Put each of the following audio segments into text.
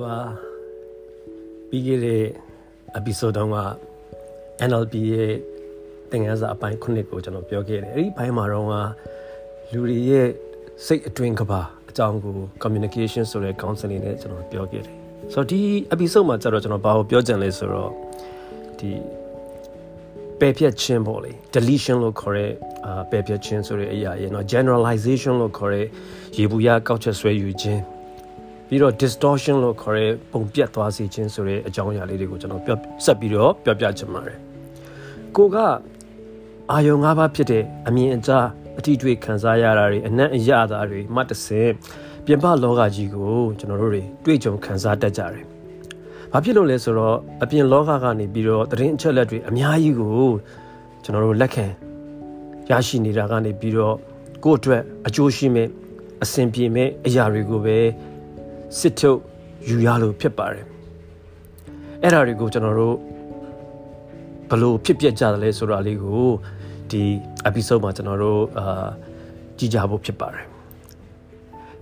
ပါပြီးခဲ့တဲ့ episode တုန်းက NLP ရဲ့သင်ခန်းစာအပိုင်း9ကိုကျွန်တော်ပြောခဲ့တယ်အဲ့ဒီဘိုင်းမှာတော့ကလူတွေရဲ့စိတ်အတွင်းကဘာအကြောင်းကို communication ဆိုတဲ့ counseling နဲ့ကျွန်တော်ပြောခဲ့တယ်ဆိုတော့ဒီ episode မှာကျတော့ကျွန်တော်ဘာကိုပြောချင်လဲဆိုတော့ဒီပယ်ဖြတ်ခြင်းပေါ့လေ deletion လို့ခေါ်တဲ့အာပယ်ဖြတ်ခြင်းဆိုတဲ့အရာရဲ့เนาะ generalization လို့ခေါ်တဲ့ရေဘူးရကောက်ချက်ဆွဲယူခြင်း ပြီးတော့ distortion လို့ခေါ်တဲ့ပုံပြတ်သွားစေခြင်းဆိုတဲ့အကြောင်းအရာလေးတွေကိုကျွန်တော်ပြောဆက်ပြီးတော့ပြောပြချင်ပါတယ်ကိုကအာယုံ၅ပါးဖြစ်တဲ့အမြင်အကြားအထီးတွေခံစားရတာတွေအနက်အရတာတွေမှတ်တဆင်ပြင်ပလောကကြီးကိုကျွန်တော်တို့တွေတွေ့ကြုံခံစားတတ်ကြတယ်။ဘာဖြစ်လို့လဲဆိုတော့အပြင်လောကကနေပြီးတော့သတင်းအချက်လက်တွေအများကြီးကိုကျွန်တော်တို့လက်ခံရရှိနေတာကနေပြီးတော့ကိုယ့်အတွက်အကျိုးရှိမဲ့အဆင်ပြေမဲ့အရာတွေကိုပဲ စစ်ထုတ်ယူရလို့ဖြစ်ပါတယ်အဲ့ဒါတွေကိုကျွန်တော်တို့ဘလို့ဖြစ်ပျက်ကြတယ်လဲဆိုတာလေးကိုဒီ episode မှာကျွန်တော်တို့အာကြည့်ကြဖို့ဖြစ်ပါတယ်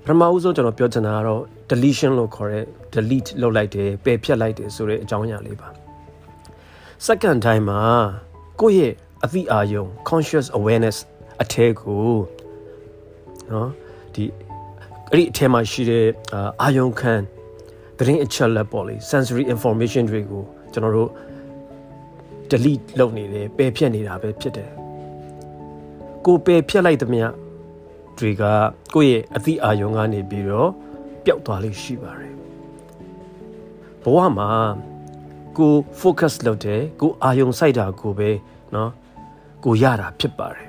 ပထမဦးဆုံးကျွန်တော်ပြောချင်တာကတော့ deletion လို့ခေါ်တဲ့ delete လုပ်လိုက်တယ်ပယ်ဖျက်လိုက်တယ်ဆိုတဲ့အကြောင်းအရာလေးပါ second time မှာကိုယ့်ရဲ့အသိအာရုံ conscious awareness အထဲကိုနော်ဒီ အဲ့ဒီအထဲမှာရှိတဲ့အာယုံခံသတင်းအချက်လက်ပေါ့လေ sensory information တွေကိုကျွန်တော်တို့ delete လုပ်နေတယ်ပယ်ဖြတ်နေတာပဲဖြစ်တယ်ကိုပယ်ဖြတ်လိုက်သမျှတွေကကိုယ့်ရဲ့အသည့်အာယုံကနေပြီးတော့ပျောက်သွားလိမ့်ရှိပါတယ်ဘဝမှာကို focus လုပ်တယ်ကိုအာယုံစိုက်တာကိုပဲเนาะကိုရတာဖြစ်ပါတယ်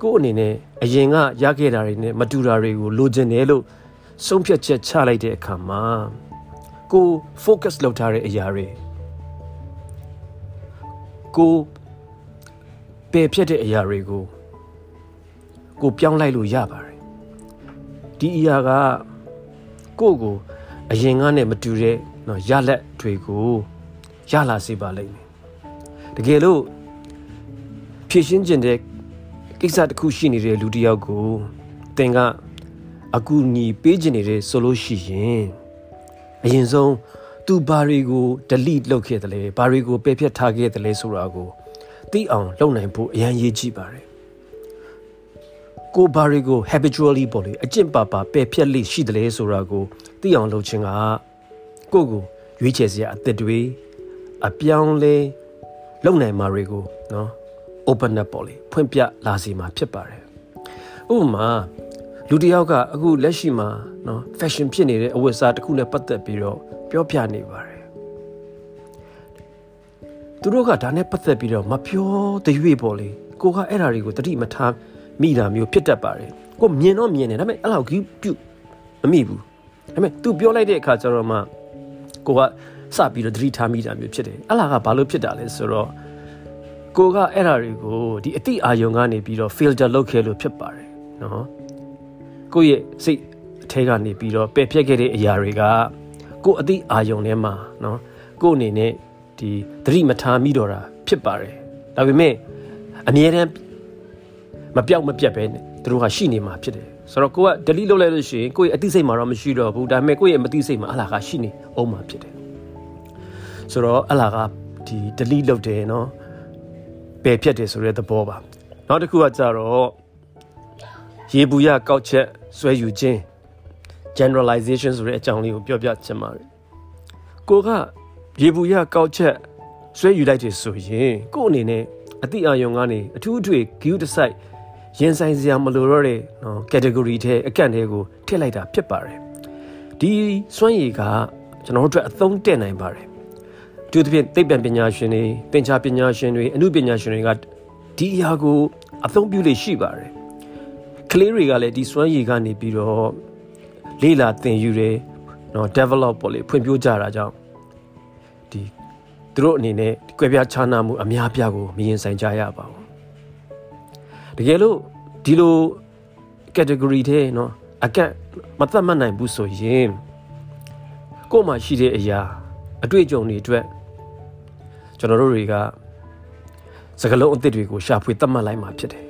ကို့အနေနဲ့ အရင်ကရခဲ့တာတွေနဲ့မတူတာတွေကိုလိုချင်တယ်လို့ဆုံးဖြတ်ချက်ချလိုက်တဲ့အခါမှာကို focus လုပ်ထားတဲ့အရာတွေကိုပယ်ဖြတ်တဲ့အရာတွေကိုကိုပြောင်းလိုက်လို့ရပါတယ်ဒီအရာကကိုကိုအရင်ကနဲ့မတူတဲ့နော်ရလက်တွေကိုရလာစေပါလိမ့်မယ်တကယ်လို့ဖြည့်ရှင်းခြင်းတဲ့ ကိစ္စတစ်ခုရှိနေတဲ့လူတစ်ယောက်ကိုသင်ကအကူအညီပေးခြင်းနေတဲ့ဆိုလို့ရှိရင်အရင်ဆုံးသူဘာတွေကို delete လုပ်ခဲ့တယ်လဲဘာတွေကိုပယ်ဖျက်ထားခဲ့တယ်လဲဆိုတာကိုသိအောင်လုပ်နိုင်ဖို့အရန်ရေးကြည့်ပါတယ်ကိုဘာတွေကို habitually ပေါ့လေအကျင့်ပါပါပယ်ဖျက်လိရှိတယ်လဲဆိုတာကိုသိအောင်လုပ်ခြင်းကကိုကိုရွေးချယ်စရာအသက်တွေအပြောင်းလဲလုပ်နိုင်မှာတွေကိုနော် open up ပေါ့လေဖွင့်ပြလာစီမှာဖြစ်ပါတယ်ဥပမာလူတယောက်ကအခုလက်ရှိမှာနော် fashion ဖြစ်နေတဲ့အဝတ်အစားတစ်ခုနဲ့ပတ်သက်ပြီးတော့ပြောပြနေပါတယ်သူတို့ကဒါနဲ့ပတ်သက်ပြီးတော့မပြောတရွေ့ပေါ့လေကိုကအဲ့ဓာတွေကိုတတိမထားမိတာမျိုးဖြစ်တတ်ပါတယ်ကိုမြင်တော့မြင်တယ်ဒါပေမဲ့အဲ့လောက်ကြီးပြုတ်မမိဘူးဒါပေမဲ့ तू ပြောလိုက်တဲ့အခါကျတော့မှကိုကစပြီးတော့တတိထားမိတာမျိုးဖြစ်တယ်အဲ့လာကဘာလို့ဖြစ်တာလဲဆိုတော့ ကိုကအဲ့ဓာတွေကိုဒီအတိအာယုံကနေပြီးတော့ filter လုပ်ခဲ့လို့ဖြစ်ပါတယ်နော်ကိုရဲ့စိတ်အထဲကနေပြီးတော့ပယ်ဖြတ်ခဲ့တဲ့အရာတွေကကိုအတိအာယုံထဲမှာနော်ကိုအနေနဲ့ဒီသတိမထားမိတော့တာဖြစ်ပါတယ်ဒါပေမဲ့အမြဲတမ်းမပြောက်မပြတ်ပဲသူတို့ကရှိနေမှာဖြစ်တယ်ဆိုတော့ကိုက delete လုပ်လိုက်လို့ရှိရင်ကိုယ့်ရဲ့အသိစိတ်မှာတော့မရှိတော့ဘူးဒါပေမဲ့ကိုယ့်ရဲ့မသိစိတ်မှာအလားကရှိနေအောင်မှာဖြစ်တယ်ဆိုတော့အလားကဒီ delete လုပ်တယ်နော် ပယ်ဖြတ်တယ်ဆိုတဲ့သဘောပါနောက်တစ်ခုကကြတော့ရေဘူးရကောက်ချက်ဆွဲယူခြင်း generalization ဆိုတဲ့အကြောင်းလေးကိုပြောပြချင်ပါတယ်ကိုကရေဘူးရကောက်ချက်ဆွဲယူလိုက်တယ်ဆိုရင်ကို့အနေနဲ့အတိအာယုံကနေအထူးအထွေ view တစ်ဆိုင်ရင်ဆိုင်စရာမလိုတော့တဲ့နော် category ထဲအကန့်တွေကိုထည့်လိုက်တာဖြစ်ပါတယ်ဒီစွမ်းရည်ကကျွန်တော်တို့အတွက်အသုံးတည့်နိုင်ပါတယ် သူတို့ဖြင့်သိပ္ပံပညာရှင်တွေသင်္ချာပညာရှင်တွေအမှုပညာရှင်တွေကဒီအရာကိုအသုံးပြုလို့ရှိပါတယ်ကလေးတွေကလည်းဒီစွမ်းရည်ကနေပြီးတော့လေ့လာသင်ယူတယ်နော် develop ပေါ့လေဖွံ့ဖြိုးကြတာကြောင့်ဒီသူတို့အနေနဲ့ကွဲပြားခြားနားမှုအများပြားကိုမရင်ဆိုင်ကြရပါဘူးတကယ်လို့ဒီလို category ထဲနော်အကန့်မသက်မှတ်နိုင်ဘူးဆိုရင်ကို့မှာရှိတဲ့အရာအတွေ့အကြုံတွေအတွက် ကျွန်တော်တို့တွေကစကလုံးအသစ်တွေကိုရှာဖွေသတ်မှတ်လိုက်မှာဖြစ်တယ်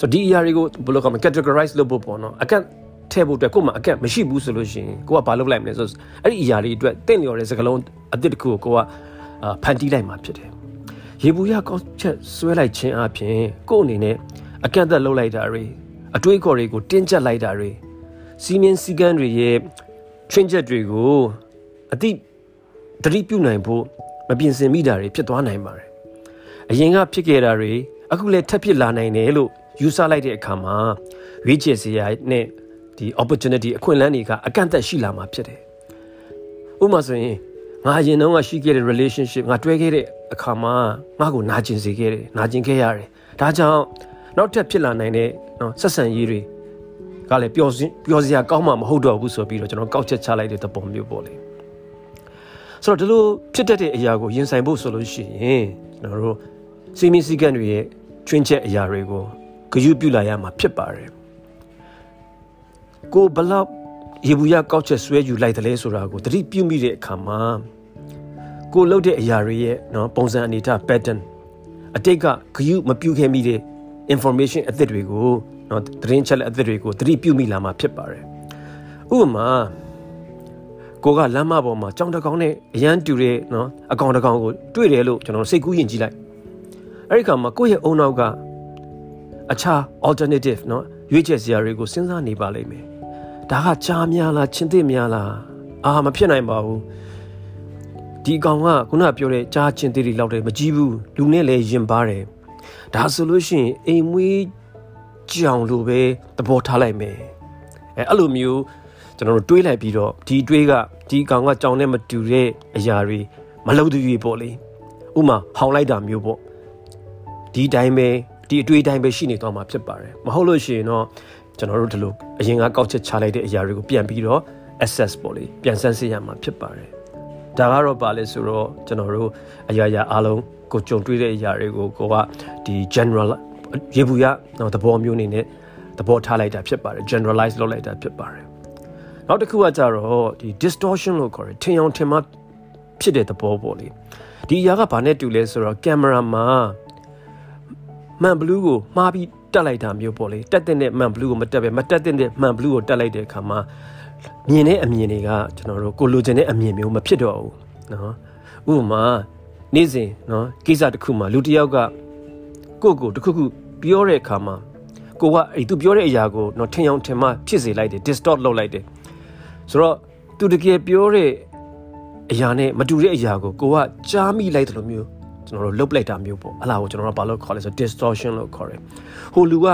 ဆိုတော့ဒီအရာတွေကိုဘယ်လိုကောမ categorize လုပ်ဖို့ပေါ့နော်အကန့်ထည့်ဖို့အတွက်ကိုယ်မှာအကန့်မရှိဘူးဆိုလို့ရှိရင်ကိုကဘာလုပ်လိုက်မလဲဆိုအဲ့ဒီအရာတွေအတွက်တင့်လျော်တဲ့စကလုံးအသစ်တစ်ခုကိုကိုကဖန်တီးလိုက်မှာဖြစ်တယ်ရေဘူးရကောက်ချက်ဆွဲလိုက်ခြင်းအပြင်ကို့အနေနဲ့အကန့်အသတ်လုပ်လိုက်တာတွေအတွေးခေါ်တွေကိုတင်းကျပ်လိုက်တာတွေစီမင်းစည်းကမ်းတွေရဲ့ train ချက်တွေကိုအတိတတိပြုနိုင်ဖို့ မပြင်ဆင်မိတာတွေဖြစ်သွားနိုင်ပါတယ်အရင်ကဖြစ်ခဲ့တာတွေအခုလည်းထပ်ဖြစ်လာနိုင်တယ်လို့ယူဆလိုက်တဲ့အခါမှာရွေးချယ်စရာနဲ့ဒီ opportunity အခွင့်အလမ်းတွေကအကန့်အသတ်ရှိလာမှာဖြစ်တယ်ဥပမာဆိုရင်ငါအရင်တုန်းကရှိခဲ့တဲ့ relationship ငါတွဲခဲ့တဲ့အခါမှာငါ့ကိုနာကျင်စေခဲ့တယ်နာကျင်ခဲ့ရတယ်ဒါကြောင့်နောက်ထပ်ဖြစ်လာနိုင်တဲ့နော်ဆက်ဆံရေးတွေကလည်းပျော်ပျော်စရာကောင်းမှမဟုတ်တော့ဘူးဆိုပြီးတော့ကျွန်တော်ကောက်ချက်ချလိုက်တဲ့သဘောမျိုးပေါ့လေ ဆိုတော့ဒီလိုဖြစ်တတ်တဲ့အရာကိုရင်ဆိုင်ဖို့ဆိုလို့ရှိရင်ကျွန်တော်တို့စီမီစီကန်တွေရဲ့ကျွင်းချက်အရာတွေကိုဂရုပြုလာရမှာဖြစ်ပါတယ်ကိုဘလောက်ရေဘူးရကောက်ချက်ဆွဲယူလိုက်တယ်လဲဆိုတာကိုသတိပြုမိတဲ့အခါမှာကိုလှုပ်တဲ့အရာတွေရဲ့နော်ပုံစံအနေထား pattern အတိတ်ကဂရုမပြုခဲ့မိတဲ့ information အသစ်တွေကိုနော်သတင်းချက်လက်အသစ်တွေကိုသတိပြုမိလာမှာဖြစ်ပါတယ်ဥပမာ ကိုကလမ်းမပေါ်မှာကြောင်တကောင်နဲ့အရန်တူတဲ့နော်အကောင်တကောင်ကိုတွေ့တယ်လို့ကျွန်တော်စိတ်ကူးယဉ်ကြည့်လိုက်အဲ့ဒီခါမှာကိုယ့်ရဲ့အုံနောက်ကအခြား alternative နော်ရွေးချယ်စရာတွေကိုစဉ်းစားနေပါလိမ့်မယ်ဒါကကြားများလားချင်းသစ်များလားအာမဖြစ်နိုင်ပါဘူးဒီကောင်ကခုနပြောတဲ့ကြားချင်းသစ်တွေလောက်တယ်မကြီးဘူးလူနဲ့လည်းယဉ်ပါတယ်ဒါဆိုလို့ရှိရင်အိမ်မွေးကြောင်လိုပဲသဘောထားလိုက်မယ်အဲအဲ့လိုမျိုး ကျွန်တော်တို့တွေးလိုက်ပြီးတော့ဒီတွေးကဒီကောင်ကကြောင်နဲ့မတူတဲ့အရာတွေမလုပ်သူတွေပေါ့လေဥမာဟောင်းလိုက်တာမျိုးပေါ့ဒီတိုင်းပဲဒီအတွေ့အတိုင်းပဲရှိနေသွားမှာဖြစ်ပါတယ်မဟုတ်လို့ရှိရင်တော့ကျွန်တော်တို့ဒီလိုအရင်ကကောက်ချက်ချလိုက်တဲ့အရာတွေကိုပြန်ပြီးတော့ access ပေါ့လေပြန်ဆန်းစစ်ရမှာဖြစ်ပါတယ်ဒါကတော့ပါလဲဆိုတော့ကျွန်တော်တို့အရာရာအားလုံးကိုကြုံတွေ့တဲ့အရာတွေကိုကိုကဒီ general ရေဘူးရတော့သဘောမျိုးအနေနဲ့သဘောထားလိုက်တာဖြစ်ပါတယ် generalize လုပ်လိုက်တာဖြစ်ပါတယ် နောက်တစ်ခုကကြတော့ဒီ distortion လို့ခေါ်တယ်ထင်အောင်ထင်မှဖြစ်တဲ့သဘောပေါ့လေဒီအရာကဘာနဲ့တူလဲဆိုတော့ကင်မရာမှာမှန်ဘလူးကိုမှားပြီးတက်လိုက်တာမျိုးပေါ့လေတက်တဲ့မှန်ဘလူးကိုမတက်ပဲမတက်တဲ့မှန်ဘလူးကိုတက်လိုက်တဲ့အခါမှာမြင်တဲ့အမြင်တွေကကျွန်တော်တို့ကိုလိုချင်တဲ့အမြင်မျိုးမဖြစ်တော့ဘူးနော်ဥပမာနေ့စဉ်နော်ကိစ္စတစ်ခုမှာလူတစ်ယောက်ကကိုယ့်ကိုတစ်ခုခုပြောတဲ့အခါမှာကိုကအဲ့သူပြောတဲ့အရာကိုတော့ထင်အောင်ထင်မှဖြစ်စေလိုက်တယ် distort လုပ်လိုက်တယ် ဆိုတော့သူတကယ်ပြောတဲ့အရာနဲ့မတူတဲ့အရာကိုကိုကကြားမိလိုက်တယ်လို့မျိုးကျွန်တော်တို့လုတ်လိုက်တာမျိုးပေါ့အဲ့ဒါကိုကျွန်တော်တို့ဘာလို့ခေါ်လဲဆို distortion လို့ခေါ်တယ်ဟိုလူက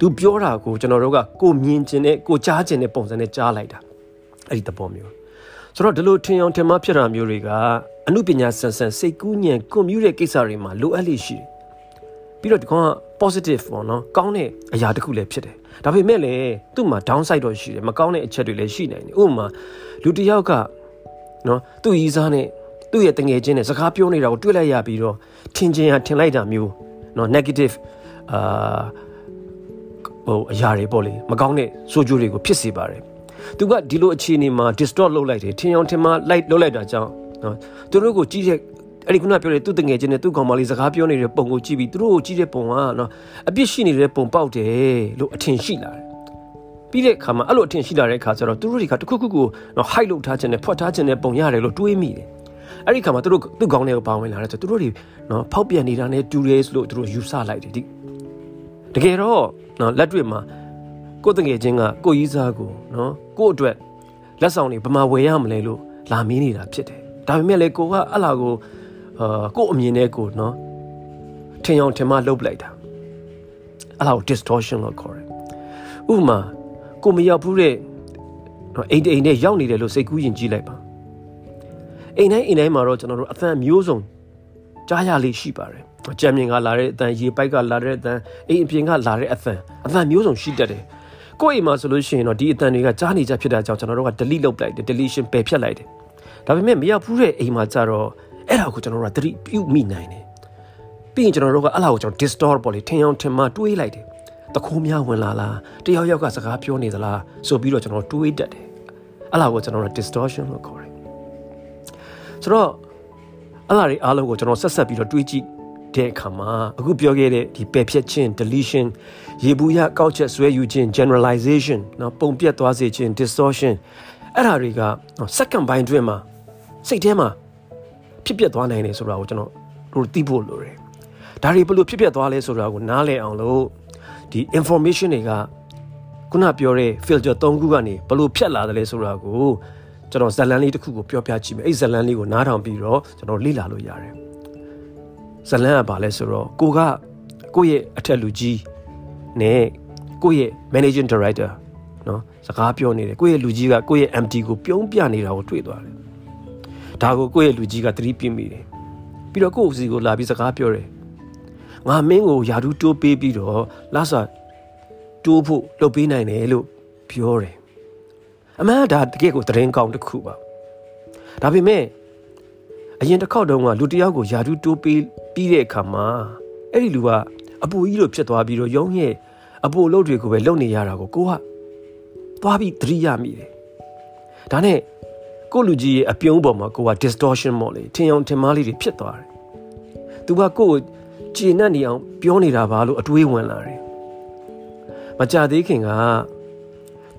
သူပြောတာကိုကျွန်တော်တို့ကကိုမြင်ကျင်တဲ့ကိုကြားကျင်တဲ့ပုံစံနဲ့ကြားလိုက်တာအဲ့ဒီသဘောမျိုးဆိုတော့ဒီလိုထင်အောင်ထင်မှားဖြစ်တာမျိုးတွေကအမှုပညာဆန်ဆန်စိတ်ကူးညံကွန်ပျူတာကိစ္စတွေမှာလိုအပ်လိရှိတယ် ပြီးတော့ဒီကောင်က positive ပေါ့နော်ကောင်းတဲ့အရာတစ်ခုလည်းဖြစ်တယ်ဒါပေမဲ့လည်းသူ့မှာ downside တော့ရှိတယ်မကောင်းတဲ့အချက်တွေလည်းရှိနိုင်တယ်ဥပမာလူတစ်ယောက်ကနော်သူ့ရီးစားနဲ့သူ့ရဲ့တငယ်ချင်းနဲ့စကားပြောနေတာကိုတွေ့လိုက်ရပြီးတော့ထင်ချင်ရထင်လိုက်တာမျိုးနော် negative အာဟိုအရာတွေပေါ့လေမကောင်းတဲ့ဆိုးကျိုးတွေကိုဖြစ်စေပါတယ်သူကဒီလိုအခြေအနေမှာ distort လုပ်လိုက်တယ်ထင်အောင်ထင်မှားလိုက်လုပ်လိုက်တာကြောင့်နော်သူတို့ကိုကြည့်တဲ့ အဲ့ဒီခုနပြောတဲ့သူ့တငယ်ချင်းနဲ့သူ့ကောင်မလေးစကားပြောနေတဲ့ပုံကိုကြည့်ပြီးသူတို့ကိုကြည့်တဲ့ပုံကနော်အပြစ်ရှိနေတဲ့ပုံပေါက်တယ်လို့အထင်ရှိလာတယ်ပြီးတဲ့အခါမှာအဲ့လိုအထင်ရှိလာတဲ့အခါကျတော့သူတို့တွေကတခုခုကိုနော် hide လုပ်ထားခြင်းနဲ့ဖွက်ထားခြင်းနဲ့ပုံရတယ်လို့တွေးမိတယ်အဲ့ဒီခါမှာသူတို့သူ့ကောင်းတွေကိုပါဝင်လာတယ်ဆိုသူတို့တွေနော်ဖောက်ပြန်နေတာနဲ့တူရဲလို့သူတို့ယူဆလိုက်တယ်ဒီတကယ်တော့နော်လက်တွေ့မှာကိုယ်တငယ်ချင်းကကိုကြီးစားကိုနော်ကို့အတွက်လက်ဆောင်တွေဘယ်မှာဝယ်ရမလဲလို့လာမင်းနေတာဖြစ်တယ်ဒါပေမဲ့လေကိုကအဲ့လာကို အာကို့အမြင်နဲ့ကိုနော်ထင်အောင်ထင်မှလှုပ်လိုက်တာအဲ့လာကို distortion လို့ခေါ်တယ်ဥပမာကိုမရောက်ဘူးတဲ့နော်အိမ်အိမ်နဲ့ရောက်နေတယ်လို့စိတ်ကူးယဉ်ကြည့်လိုက်ပါအိမ်တိုင်းအိမ်တိုင်းမှာတော့ကျွန်တော်တို့အသံမျိုးစုံကြားရလေးရှိပါတယ်ကြံမြင်ကလာတဲ့အသံရေပိုက်ကလာတဲ့အသံအိမ်အပြင်ကလာတဲ့အသံအသံမျိုးစုံရှိတတ်တယ်ကိုယ့်အိမ်မှာဆိုလို့ရှိရင်တော့ဒီအသံတွေကကြားနေကြဖြစ်တာကြောင့်ကျွန်တော်တို့က delete လုပ်လိုက်တယ် deletion ပယ်ဖြတ်လိုက်တယ်ဒါပေမဲ့မရောက်ဘူးတဲ့အိမ်မှာကြတော့ အဲ့ဒါကိုကျွန်တော်တို့ကသတိပြုမိနိုင်တယ်ပြီးရင်ကျွန်တော်တို့ကအဲ့ဒါကိုကျွန်တော် distort ပေါ့လေထင်အောင်ထင်မှတွေးလိုက်တယ်တခိုးများဝင်လာလားတယောက်ယောက်ကစကားပြောနေသလားဆိုပြီးတော့ကျွန်တော်တွေးတတ်တယ်အဲ့ဒါကိုကျွန်တော်တို့ distortion လို့ခေါ်တယ်ဆိုတော့အဲ့ဒါတွေအားလုံးကိုကျွန်တော်ဆက်ဆက်ပြီးတော့တွေးကြည့်တဲ့အခါမှာအခုပြောခဲ့တဲ့ဒီပယ်ဖြတ်ခြင်း deletion ရေဘူးရကောက်ချက်ဆွဲယူခြင်း generalization နော်ပုံပြတ်သွားစေခြင်း distortion အဲ့ဒါတွေကစက္ကန့်ပိုင်းတွင်းမှာစိတ်ထဲမှာ ဖြစ်ပျက်သွားနိုင်တယ်ဆိုတာကိုကျွန်တော်တို့သိဖို့လိုတယ်ဒါတွေဘယ်လိုဖြစ်ပျက်သွားလဲဆိုတာကိုနားလည်အောင်လို့ဒီ information တွေကခုနပြောတဲ့ filter ၃ခုကနေဘယ်လိုဖြတ်လာတယ်လဲဆိုတာကိုကျွန်တော်ဇလန်လေးတစ်ခုကိုပြောပြကြည့်မယ်အဲ့ဇလန်လေးကိုနားထောင်ပြီးတော့ကျွန်တော်လေ့လာလို့ရတယ်ဇလန်ကဘာလဲဆိုတော့ကိုကကိုယ့်ရဲ့အထက်လူကြီးနဲ့ကိုယ့်ရဲ့ managing director နော်စကားပြောနေတယ်ကိုယ့်ရဲ့လူကြီးကကိုယ့်ရဲ့ MD ကိုပြုံးပြနေတာကိုတွေ့သွားတယ် ဒါကိုကိုယ့်ရဲ့လူကြီးကသတိပြမိတယ်ပြီးတော့ကိုယ့်အစီကိုလာပြီးစကားပြောတယ်ငါမင်းကိုယာဒူးတိုးပေးပြီးတော့လာစာတိုးဖို့လုပ်ပေးနိုင်တယ်လို့ပြောတယ်အမှန်ဒါတကယ်ကိုသတင်းကောင်းတစ်ခုပါဒါပေမဲ့အရင်တစ်ခေါက်တုန်းကလူတယောက်ကိုယာဒူးတိုးပေးပြီးတဲ့အခါမှာအဲ့ဒီလူကအပူကြီးလိုဖြစ်သွားပြီးတော့ရုံးရဲ့အပူအလုပ်တွေကိုပဲလုပ်နေရတာကိုကိုကသွားပြီးသတိရမိတယ်ဒါနဲ့ ကိုလူကြီးရဲ့အပြုံးပေါ်မှာကိုက distortion မော်လေထင်အောင်ထင်မှားလေးတွေဖြစ်သွားတယ်သူကကိုကိုကျေနပ်နေအောင်ပြောနေတာပါလို့အတွေးဝင်လာတယ်မကြသေးခင်က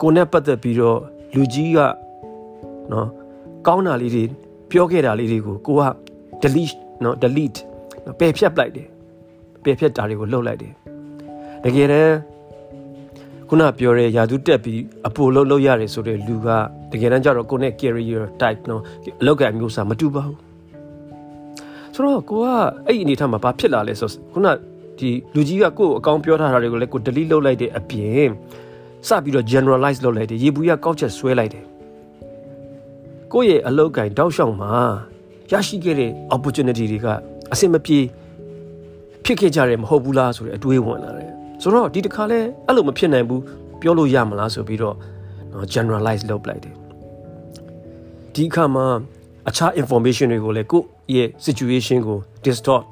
ကိုနဲ့ပတ်သက်ပြီးတော့လူကြီးကနော်ကောင်းတာလေးတွေပြောခဲ့တာလေးတွေကိုကိုက delete နော် delete ပယ်ဖြတ်လိုက်တယ်ပယ်ဖြတ်တာတွေကိုလှုပ်လိုက်တယ်တကယ်တမ်း ခုနပြောတဲ့ယာသူတက်ပြီးအပိုလှုပ်လှုပ်ရတယ်ဆိုတဲ့လူကတကယ်တမ်းကျတော့ကိုနဲ့ career type နော်အလောက်ကမျိုးစားမတူပါဘူးဆိုတော့ကိုကအဲ့ဒီအနေထားမှာဘာဖြစ်လာလဲဆိုခုနဒီလူကြီးကကို့အကောင့်ပြောထားတာတွေကိုလည်းကို delete လုပ်လိုက်တဲ့အပြင်စပြီးတော့ generalize လုပ်လိုက်တယ်ရေဘူးရကောက်ချက်ဆွဲလိုက်တယ်ကိုယ့်ရဲ့အလောက်ကင်တောက်လျှောက်မှာရရှိခဲ့တဲ့ opportunity တွေကအစင်မပြေဖြစ်ခဲ့ကြတယ်မဟုတ်ဘူးလားဆိုတဲ့အတွေးဝင်လာတယ် ဆိုတော့ဒီတစ်ခါလဲအဲ့လိုမဖြစ်နိုင်ဘူးပြောလို့ရမလားဆိုပြီးတော့ generalize လုပ်လိုက်တယ်ဒီအခါမှာအခြား information တွေကိုလည်းကိုယ့်ရဲ့ situation ကို distort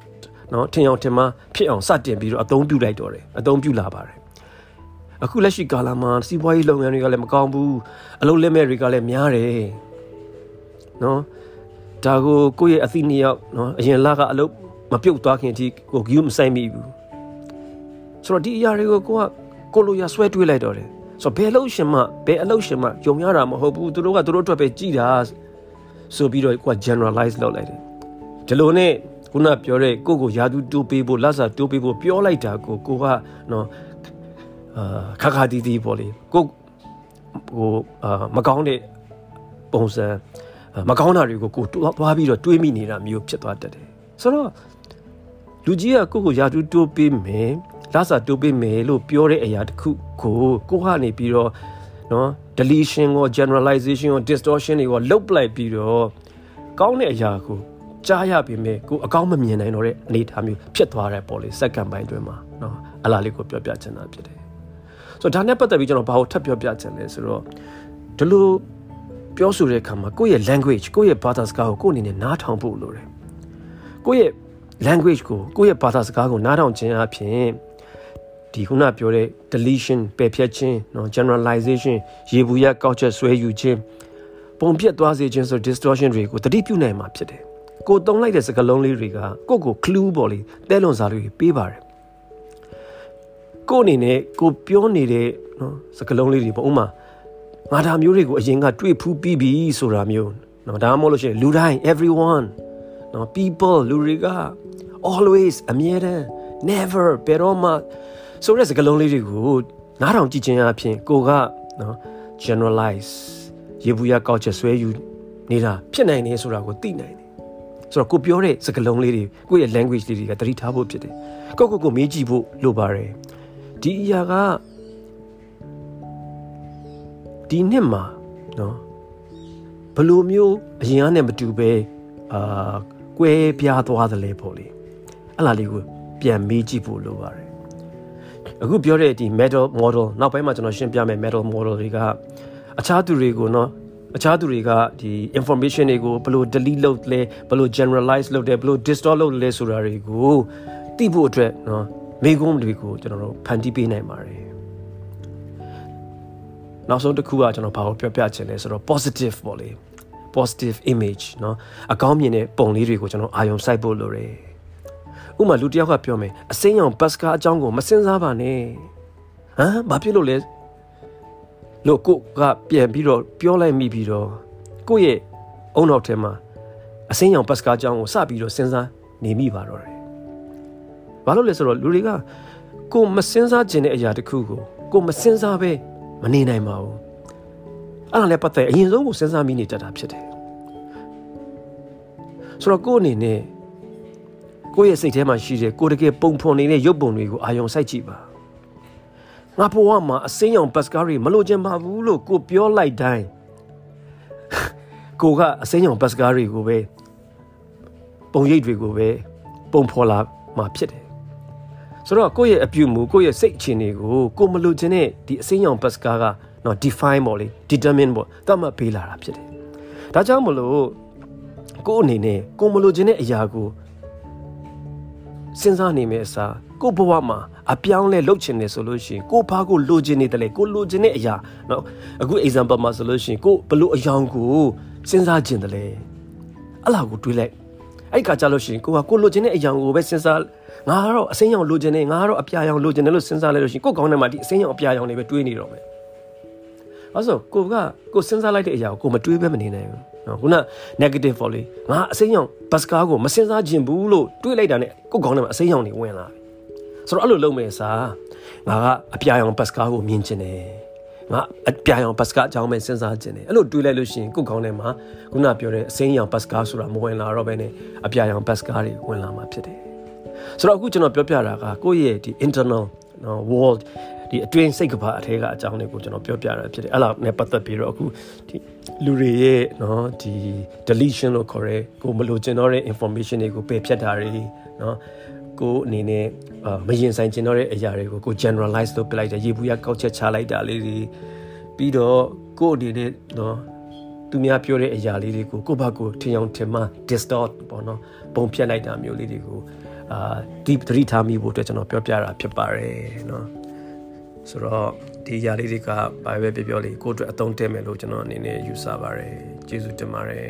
နော်ထင်အောင်ထင်မှားဖြစ်အောင်စတင်ပြီးတော့အသုံးပြုလိုက်တော့တယ်အသုံးပြုလာပါတယ်အခုလက်ရှိကာလမှာစီးပွားရေးလုပ်ငန်းတွေကလည်းမကောင်းဘူးအလုပ်လက်မဲ့တွေကလည်းများတယ်နော်ဒါကိုကိုယ့်ရဲ့အသိနှစ်ယောက်နော်အရင်လကအလုပ်မပြုတ်သွားခင်အထိကိုဂယူးမဆိုင်မိဘူး ဆိုတော့ဒီအရာတွေကိုကိုကကိုလိုရဆွဲတွေးလိုက်တော့တယ်ဆိုတော့ဘယ်အလုပ်ရှင်မှဘယ်အလုပ်ရှင်မှယုံရတာမဟုတ်ဘူးသူတို့ကသူတို့အတွက်ပဲကြည်တာဆိုပြီးတော့ကိုက generalize လုပ်လိုက်တယ်ဒီလိုနဲ့ခုနပြောတဲ့ကိုကိုယာဒူတိုးပေးဖို့လက်စာတိုးပေးဖို့ပြောလိုက်တာကိုကိုကနော်အာခါခါတီးတီးပေါ့လေကိုဟိုအာမကောင်းတဲ့ပုံစံမကောင်းတာတွေကိုကိုသွားပြီးတော့တွေးမိနေတာမျိုးဖြစ်သွားတတ်တယ်ဆိုတော့လူကြီးကကိုကိုယာဒူတိုးပေးမယ် လက်စာတိုးပေးမယ်လို့ပြောတဲ့အရာတခုကိုကိုကနေပြီးတော့နော် deletion ကို generalization ကို distortion တွေကိုလုတ်ပလိုက်ပြီးတော့ကောင်းတဲ့အရာကိုကြားရပေမဲ့ကိုအကောင်းမမြင်နိုင်တော့တဲ့အနေအထားမျိုးဖြစ်သွားတဲ့ပေါ်လေစက္ကန့်ပိုင်းတွင်မှာနော်အလားလေးကိုပြောပြချင်တာဖြစ်တယ်ဆိုတော့ဒါနဲ့ပတ်သက်ပြီးကျွန်တော်ဘာလို့ထပ်ပြောပြချင်လဲဆိုတော့ဒီလိုပြောဆိုတဲ့အခါမှာကိုယ့်ရဲ့ language ကိုယ့်ရဲ့ဘာသာစကားကိုကိုယ့်အနေနဲ့နားထောင်ဖို့လိုတယ်ကိုယ့်ရဲ့ language ကိုကိုယ့်ရဲ့ဘာသာစကားကိုနားထောင်ခြင်းအပြင် ဒီခုနပြောတဲ့ deletion ပယ်ဖြတ်ခြင်းเนาะ generalization ရေဘူးရကောက်ချက်ဆွဲယူခြင်းပုံပြတ်သွားစေခြင်းဆို distortion တွေကိုတတိပြုနိုင်မှာဖြစ်တယ်ကိုတုံးလိုက်တဲ့စကားလုံးလေးတွေကကိုကို clue ပေါ့လေတဲလွန်စာလေးပေးပါတယ်ကိုအနေနဲ့ကိုပြောနေတဲ့နော်စကားလုံးလေးတွေပေါ့ဥမာငါဒါမျိုးတွေကိုအရင်ကတွေ့ဖူးပြီးပြီဆိုတာမျိုးနော်ဒါမှမဟုတ်လို့ရှိရင်လူတိုင်း everyone နော် people လူတွေက always အမြဲတမ်း never ဘယ်တော့မှ ဆိုတဲ့စကားလုံးလေးတွေကိုနားထောင်ကြည့်ခြင်းအပြင်ကိုကနော် generalize ရေဘူးရကောက်ချက်ဆွဲယူနေတာဖြစ်နိုင်နေဆိုတာကိုသိနိုင်တယ်ဆိုတော့ကိုပြောတဲ့စကားလုံးလေးတွေကိုယ့်ရဲ့ language လေးတွေကတတိထားဖို့ဖြစ်တယ်ကိုကိုကိုမေးကြည့်ဖို့လိုပါတယ်ဒီအရာကဒီနှစ်မှာနော်ဘလိုမျိုးအရင်ကနဲ့မတူပဲအာကွဲပြားသွားသလဲပေါ့လေအဲ့လားလေးကိုပြန်မေးကြည့်ဖို့လိုပါတယ် အခုပြောတဲ့ဒီ metal model နောက်ပိုင်းမှာကျွန်တော်ရှင်းပြမယ် metal model တွေကအခြားသူတွေကိုနော်အခြားသူတွေကဒီ information တွေကိုဘယ်လို delete လုပ်လဲဘယ်လို generalize လုပ်တယ်ဘယ်လို distort လုပ်လဲဆိုတာတွေကိုသိဖို့အတွက်နော်မိကုံးတွေကိုကျွန်တော်တို့ဖန်တီးပေးနိုင်ပါတယ်နောက်ဆုံးတစ်ခုကကျွန်တော်ဘာကိုပြောပြချင်လဲဆိုတော့ positive ပေါ့လေ positive image เนาะအကောင်းမြင်တဲ့ပုံလေးတွေကိုကျွန်တော်အာရုံစိုက်ဖို့လိုတယ် ဥဥမာလူတယောက်ကပြောမယ်အစိမ်းရောင်ဘတ်စကာအကြောင်းကိုမစင်စားပါနဲ့ဟမ်ဘာဖြစ်လို့လဲလို့ကိုကပြန်ပြီးတော့ပြောလိုက်မိပြီးတော့ကိုယ့်ရဲ့အုံနောက်ထဲမှာအစိမ်းရောင်ဘတ်စကာအကြောင်းကိုစပြီးတော့စဉ်းစားနေမိပါတော့တယ်ဘာလို့လဲဆိုတော့လူတွေကကိုမစင်စားခြင်းတဲ့အရာတစ်ခုကိုကိုမစင်စားပဲမနေနိုင်ပါဘူးအဲ့ဒါလည်းပတ်သက်အရင်ဆုံးကိုစဉ်းစားမိနေတတ်တာဖြစ်တယ်ဆိုတော့ကိုအနေနဲ့ ကိုယ့်ရဲ့စိတ်ထဲမှာရှိတဲ့ကိုတကယ်ပုံဖော်နေတဲ့ရုပ်ပုံတွေကိုအာရုံစိုက်ကြည့်ပါငါဘဝမှာအစင်းရောင်ပတ်စကားတွေမလိုချင်ပါဘူးလို့ကိုပြောလိုက်တိုင်းကိုကအစင်းရောင်ပတ်စကားတွေကိုပဲပုံရိပ်တွေကိုပဲပုံဖော်လာမှာဖြစ်တယ်ဆိုတော့ကိုယ့်ရဲ့အပြုမူကိုယ့်ရဲ့စိတ်အခြေအနေကိုကိုမလိုချင်တဲ့ဒီအစင်းရောင်ပတ်စကားကနော် define ပေါ့လေ determine ပေါ့သတ်မှတ်ပေးလာတာဖြစ်တယ်ဒါကြောင့်မလို့ကိုယ့်အနေနဲ့ကိုမလိုချင်တဲ့အရာကို စဉ်းစားနေမယ့်အစားကိုဘဝမှာအပြောင်းလဲလုပ်ချင်တယ်ဆိုလို့ရှိရင်ကိုဘာကိုလိုချင်နေတယ်လဲကိုလိုချင်တဲ့အရာเนาะအခု example မှာဆိုလို့ရှိရင်ကိုဘလို့အယောင်ကိုစဉ်းစားချင်တယ်လဲအဲ့လာကိုတွေးလိုက်အဲ့ခါကြလို့ရှိရင်ကိုကကိုလိုချင်တဲ့အယောင်ကိုပဲစဉ်းစားငါကတော့အစိမ်းရောင်လိုချင်တယ်ငါကတော့အပြာရောင်လိုချင်တယ်လို့စဉ်းစားလိုက်လို့ရှိရင်ကိုကောင်းထဲမှာဒီအစိမ်းရောင်အပြာရောင်တွေပဲတွေးနေတော့မယ် အဲ့ဆိုကိုကကိုစဉ်းစားလိုက်တဲ့အရာကိုကိုမတွေးပဲမနေနိုင်ဘူးနော်ခုန negative ပေါ့လေငါအစိမ်းရောင်ဘတ်စကားကိုမစဉ်းစားခြင်းဘူးလို့တွေးလိုက်တာနဲ့ကိုကောင်းထဲမှာအစိမ်းရောင်တွေဝင်လာပြီဆိုတော့အဲ့လိုလုပ်မယ်စားငါကအပြာရောင်ဘတ်စကားကိုမြင်ချင်တယ်ငါအပြာရောင်ဘတ်စကားအကြောင်းပဲစဉ်းစားခြင်းတယ်အဲ့လိုတွေးလိုက်လို့ရှိရင်ကိုကောင်းထဲမှာခုနပြောတဲ့အစိမ်းရောင်ဘတ်စကားဆိုတာမဝင်လာတော့ဘဲနဲ့အပြာရောင်ဘတ်စကားတွေဝင်လာမှာဖြစ်တယ်ဆိုတော့အခုကျွန်တော်ပြောပြတာကကိုယ့်ရဲ့ဒီ internal နော် world ဒီအတွင်းစိတ်ကဘာအထဲကအကြောင်းတွေကိုကျွန်တော်ပြောပြတာဖြစ်တယ်အဲ့လားနဲ့ပတ်သက်ပြီးတော့အခုဒီလူတွေရဲ့နော်ဒီ deletion လို့ခေါ်ရဲကိုမလိုချင်တော့တဲ့ information တွေကိုပယ်ဖြတ်တာတွေနော်ကိုအနေနဲ့မရင်ဆိုင်ကျင်တော့တဲ့အရာတွေကိုကို generalize လုပ်ပြလိုက်တယ်ရေဘူးရကောက်ချက်ချလိုက်တာလေးတွေပြီးတော့ကိုအနေနဲ့နော်သူများပြောတဲ့အရာလေးတွေကိုကိုယ့်ဘက်ကိုထင်အောင်ထင်မှ distort ပေါ့နော်ပုံဖြတ်လိုက်တာမျိုးလေးတွေကိုအာဒီသတိထားမိဖို့အတွက်ကျွန်တော်ပြောပြတာဖြစ်ပါတယ်နော် ဆိုတော့ဒီຢာလေးတွေကဘာပဲပြောပြောလေးကိုယ့်အတွက်အသုံးတည့်မယ်လို့ကျွန်တော်အနေနဲ့ယူဆပါတယ်ကျေးဇူးတင်ပါတယ်